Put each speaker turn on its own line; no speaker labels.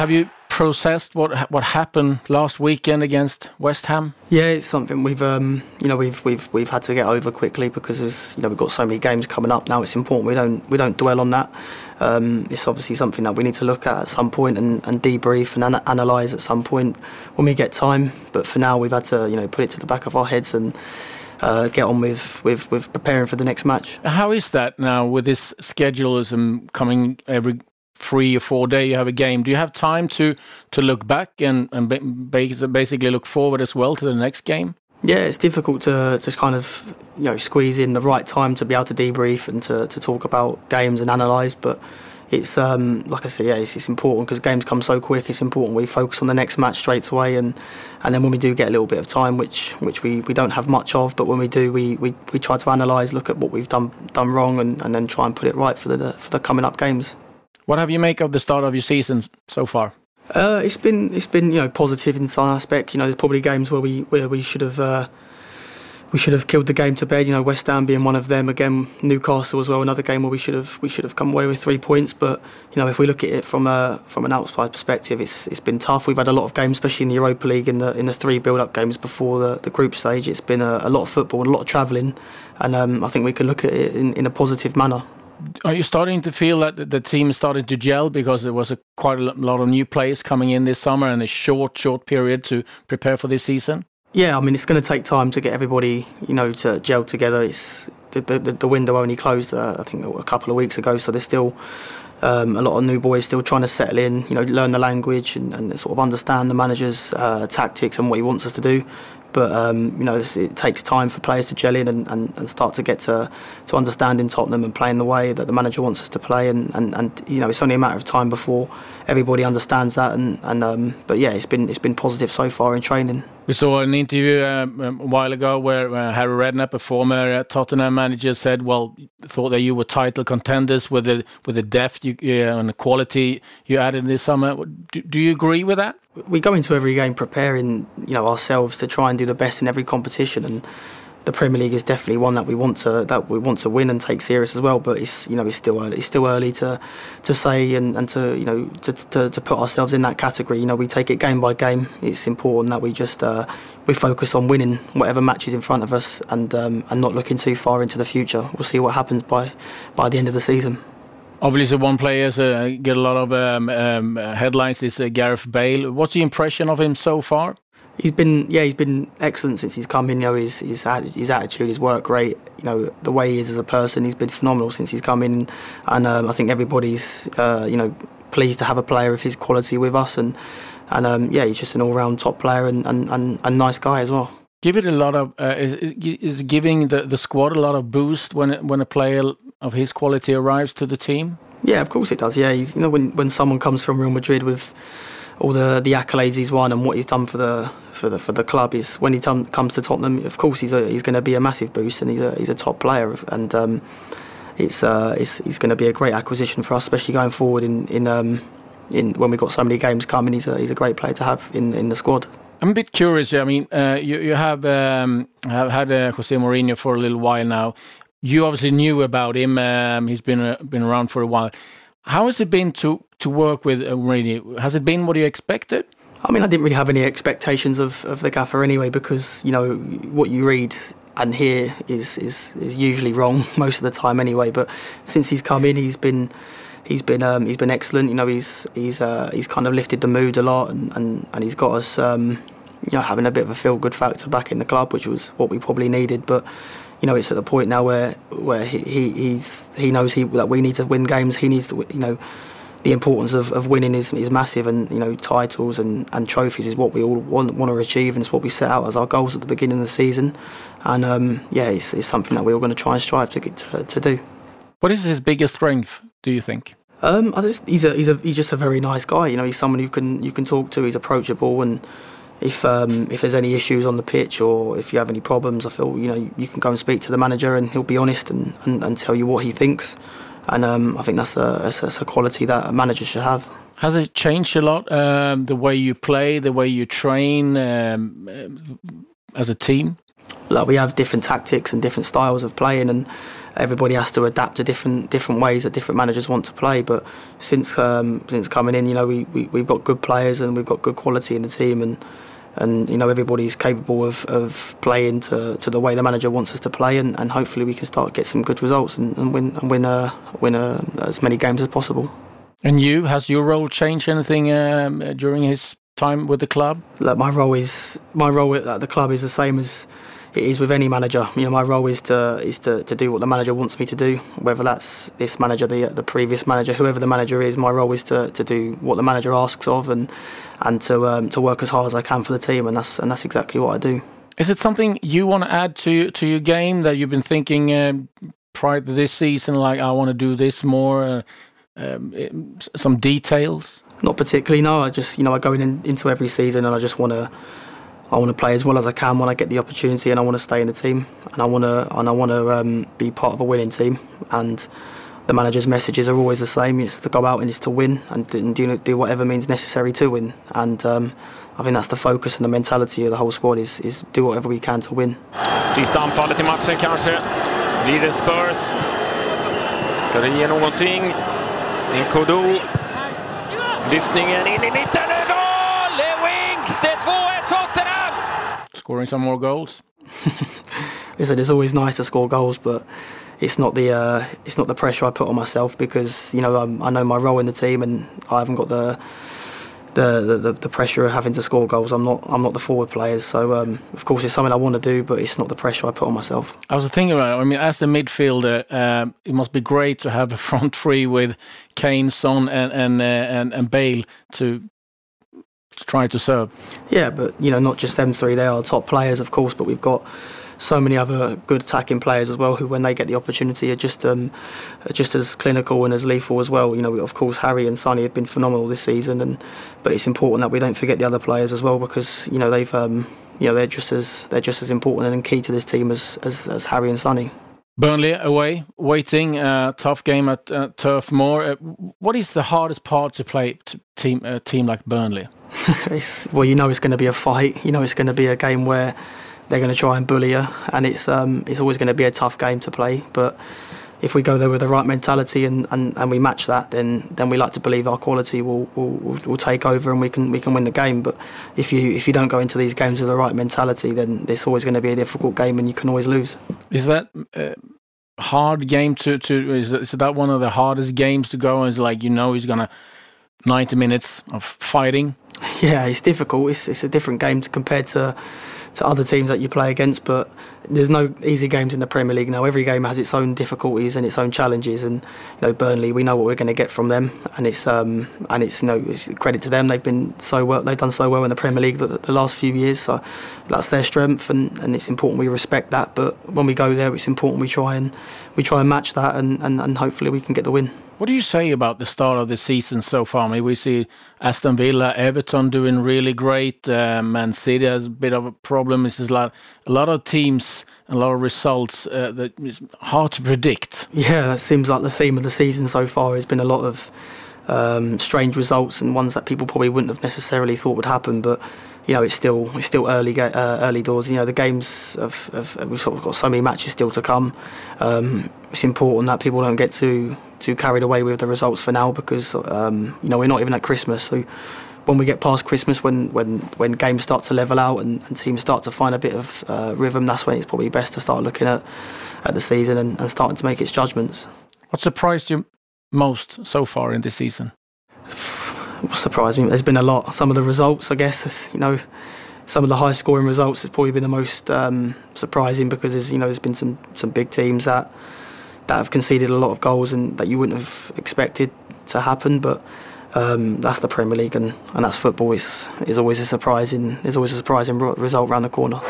have you processed what what happened last weekend against West Ham?
Yeah, it's something we've um, you know we've we've we've had to get over quickly because there's you know we've got so many games coming up now. It's important we don't we don't dwell on that. Um, it's obviously something that we need to look at at some point and, and debrief and ana- analyse at some point when we get time. But for now, we've had to you know put it to the back of our heads and. Uh, get on with, with, with preparing for the next match.
How is that now with this schedulism coming every three or four day you have a game do you have time to to look back and and basically look forward as well to the next game
yeah it's difficult to to kind of you know squeeze in the right time to be able to debrief and to, to talk about games and analyse but it's um, like I said, yeah, it's, it's important because games come so quick. It's important we focus on the next match straight away, and, and then when we do get a little bit of time, which which we, we don't have much of, but when we do, we, we, we try to analyse, look at what we've done done wrong, and, and then try and put it right for the for the coming up games.
What have you make of the start of your season so far?
Uh, it's been it's been you know positive in some aspect. You know, there's probably games where we where we should have uh, we should have killed the game to bed. You know, West Ham being one of them. Again, Newcastle as well. Another game where we should have we should have come away with three points. But you know, if we look at it from a from an outside perspective, it's it's been tough. We've had a lot of games, especially in the Europa League in the in the three build up games before the, the group stage. It's been a, a lot of football and a lot of travelling, and um, I think we can look at it in, in a positive manner
are you starting to feel that the team is starting to gel because there was a, quite a lot of new players coming in this summer and a short, short period to prepare for this season?
Yeah, I mean it's going to take time to get everybody, you know, to gel together. It's the the, the window only closed, uh, I think, a couple of weeks ago, so there's still um, a lot of new boys still trying to settle in, you know, learn the language and, and sort of understand the manager's uh, tactics and what he wants us to do. But um, you know, it takes time for players to gel in and, and, and start to get to, to understand in Tottenham and play in the way that the manager wants us to play. And, and, and you know, it's only a matter of time before everybody understands that. And, and um, but yeah, it's been it's been positive so far in training.
We saw an interview um, a while ago where uh, Harry Redknapp, a former uh, Tottenham manager, said, "Well, thought that you were title contenders with the with the depth you, uh, and the quality you added this summer." Do, do you agree with that?
We go into every game preparing, you know, ourselves to try and do the best in every competition, and the Premier League is definitely one that we want to that we want to win and take serious as well. But it's you know it's still early, it's still early to to say and, and to you know to, to, to put ourselves in that category. You know we take it game by game. It's important that we just uh, we focus on winning whatever matches in front of us and um, and not looking too far into the future. We'll see what happens by by the end of the season.
Obviously, one player uh, get a lot of um, um, headlines is uh, Gareth Bale. What's the impression of him so far?
He's been yeah he's been excellent since he's come in. You know his his his attitude, his work rate. You know the way he is as a person. He's been phenomenal since he's come in, and um, I think everybody's uh, you know pleased to have a player of his quality with us. And and um, yeah, he's just an all round top player and, and, and, and nice guy as well.
Give it a lot of uh, is is giving the, the squad a lot of boost when when a player of his quality arrives to the team.
Yeah, of course it does. Yeah, he's, you know when when someone comes from Real Madrid with all the the accolades he's won and what he's done for the for the for the club is when he t- comes to Tottenham. Of course, he's a, he's going to be a massive boost, and he's a he's a top player, and um, it's uh, it's he's going to be a great acquisition for us, especially going forward in in um, in when we've got so many games coming. He's a he's a great player to have in in the squad.
I'm a bit curious. I mean, uh, you you have um, have had uh, Jose Mourinho for a little while now. You obviously knew about him. Um, he's been uh, been around for a while. How has it been to to work with Mourinho? Has it been what you expected?
I mean, I didn't really have any expectations of, of the gaffer anyway, because you know what you read and hear is, is is usually wrong most of the time anyway. But since he's come in, he's been he's been um, he's been excellent. You know, he's he's uh, he's kind of lifted the mood a lot, and, and, and he's got us um, you know having a bit of a feel good factor back in the club, which was what we probably needed. But you know, it's at the point now where where he, he he's he knows he that we need to win games. He needs to you know the importance of, of winning is, is massive and you know titles and, and trophies is what we all want, want to achieve and it's what we set out as our goals at the beginning of the season. And um, yeah it's, it's something that we're all going to try and strive to get to, to do.
What is his biggest strength do you think?
Um, I just, he's a he's a he's just a very nice guy you know he's someone you can you can talk to he's approachable and if um, if there's any issues on the pitch or if you have any problems I feel you know you, you can go and speak to the manager and he'll be honest and, and, and tell you what he thinks and um, I think that's a, that's a quality that a manager should have.
Has it changed a lot um, the way you play, the way you train um, as a team?
Like we have different tactics and different styles of playing, and everybody has to adapt to different different ways that different managers want to play. But since um, since coming in, you know, we, we we've got good players and we've got good quality in the team, and and you know everybody's capable of, of playing to, to the way the manager wants us to play, and, and hopefully we can start get some good results and, and win and win uh, win uh, as many games as possible.
And you, has your role changed anything um, during his time with the club?
Look, my role is my role at the club is the same as it is with any manager. You know, my role is to is to, to do what the manager wants me to do, whether that's this manager, the the previous manager, whoever the manager is. My role is to, to do what the manager asks of and and to um, to work as hard as I can for the team, and that's and that's exactly what I do.
Is it something you want to add to to your game that you've been thinking uh, prior to this season? Like, I want to do this more. Uh, um, some details.
Not particularly. No, I just you know I go in, into every season and I just want to I want to play as well as I can when I get the opportunity, and I want to stay in the team, and I want to and I want to um, be part of a winning team. And the manager's messages are always the same: it's to go out and it's to win, and do, do whatever means necessary to win. And um, I think that's the focus and the mentality of the whole squad is, is do whatever we can to win.
Sista anfallet i matchen kanske. Blir det Spurs? Ska det ge någonting? Nkodu. Lyftningen in i mitten. Mål! Winks! Det är 2-1 Tottenham!
Scoring some more goals?
Listen, it's always nice to score goals, but it's not the uh, it's not the pressure I put on myself because you know I'm, i know my role in the team and I haven't got the the, the, the pressure of having to score goals. I'm not I'm not the forward players, so um, of course it's something I want to do, but it's not the pressure I put on myself.
I was thinking about. It. I mean, as a midfielder, um, it must be great to have a front three with Kane, Son, and and uh, and, and Bale to try to serve.
Yeah, but you know, not just them three. They are top players, of course, but we've got so many other good attacking players as well who, when they get the opportunity, are just um, are just as clinical and as lethal as well. You know, of course, Harry and Sonny have been phenomenal this season, and but it's important that we don't forget the other players as well because you know they've um, you know they're just as they're just as important and key to this team as as, as Harry and Sonny.
Burnley away, waiting, uh, tough game at uh, Turf Moor. Uh, what is the hardest part to play team a team like Burnley?
well, you know it's going to be a fight. You know it's going to be a game where they're going to try and bully you, and it's um, it's always going to be a tough game to play. But if we go there with the right mentality and, and, and we match that, then then we like to believe our quality will, will, will take over and we can we can win the game. But if you if you don't go into these games with the right mentality, then it's always going to be a difficult game and you can always lose.
Is that? Uh, hard game to to is, is that one of the hardest games to go is like you know he's gonna 90 minutes of fighting
yeah it's difficult it's, it's a different game compared to to other teams that you play against. But there's no easy games in the Premier League now. Every game has its own difficulties and its own challenges. And you know, Burnley, we know what we're going to get from them, and it's um, and it's you know it's credit to them. They've been so well. They've done so well in the Premier League the, the last few years. So that's their strength, and, and it's important we respect that. But when we go there, it's important we try and we try and match that, and, and, and hopefully we can get the win.
What do you say about the start of the season so far? I mean, we see Aston Villa, Everton doing really great. Uh, Man City has a bit of a problem. This is like a lot of teams, and a lot of results uh, that is hard to predict.
Yeah, that seems like the theme of the season so far has been a lot of um, strange results and ones that people probably wouldn't have necessarily thought would happen. But you know, it's still it's still early uh, early doors. You know, the games of, of we've sort of got so many matches still to come. Um, it's important that people don't get too too carried away with the results for now because um, you know we're not even at Christmas. So when we get past Christmas, when when when games start to level out and, and teams start to find a bit of uh, rhythm, that's when it's probably best to start looking at at the season and, and starting to make its judgments.
What surprised you most so far in this season?
Surprised me. There's been a lot. Some of the results, I guess, you know, some of the high scoring results has probably been the most um, surprising because there's you know there's been some some big teams that that have conceded a lot of goals and that you wouldn't have expected to happen, but. Um, that's the Premier League and, and that's football. It's, it's always a surprising. There's always a surprising result around the corner.